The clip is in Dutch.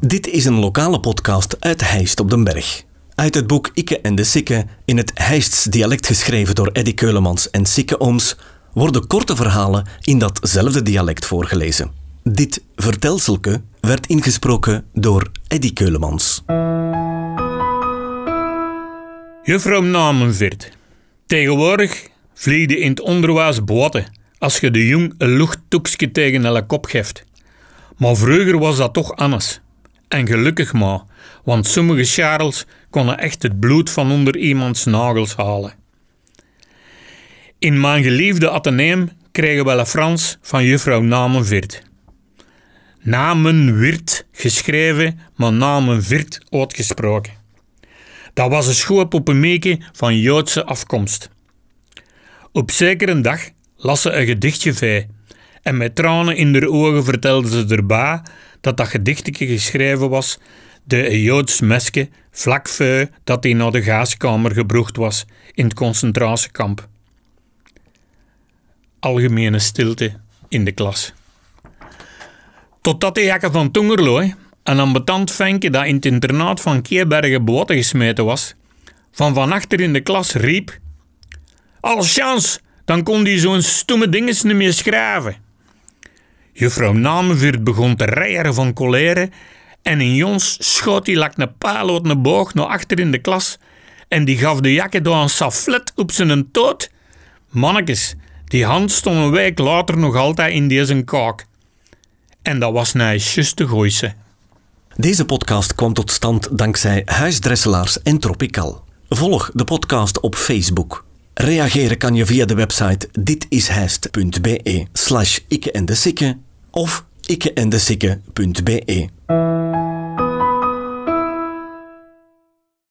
Dit is een lokale podcast uit Heist op den Berg. Uit het boek Ikke en de Sikke, in het Heists dialect geschreven door Eddy Keulemans en Sikke Ooms, worden korte verhalen in datzelfde dialect voorgelezen. Dit vertelselke werd ingesproken door Eddy Keulemans. Juffrouw Namenveert. Tegenwoordig vliegde in het onderwijs boten als je de jong een luchttoekje tegen een kop geeft. Maar vroeger was dat toch anders. En gelukkig maar, want sommige charles konden echt het bloed van onder iemands nagels halen. In mijn geliefde ateneum kregen we een Frans van juffrouw Namenveert. Namenwirt geschreven, maar Namenvirt uitgesproken. Dat was een schoolpoppenmeeke van Joodse afkomst. Op zekere dag las ze een gedichtje vij en met tranen in haar ogen vertelde ze erbij dat dat gedichtje geschreven was de Joods meske vlak dat hij naar de gaskamer gebrocht was in het concentratiekamp. Algemene stilte in de klas. Totdat de jakke van Tongerloo, een ambetant venkje dat in het internaat van Keerbergen boten gesmeten was, van van achter in de klas riep: Als chance, dan kon die zo'n stomme dinges niet meer schrijven. Juffrouw Namenveert begon te rijeren van colère en in Jons schoot hij lak een paal uit een boog naar achter in de klas en die gaf de jakke door een saflet op zijn toot. Mannekes, die hand stond een week later nog altijd in deze kaak. En dat was nou juist de gooise. Deze podcast kwam tot stand dankzij Huisdresselaars en Tropical. Volg de podcast op Facebook. Reageren kan je via de website ditishijst.be slash en de sikke of ikkeendesikke.be.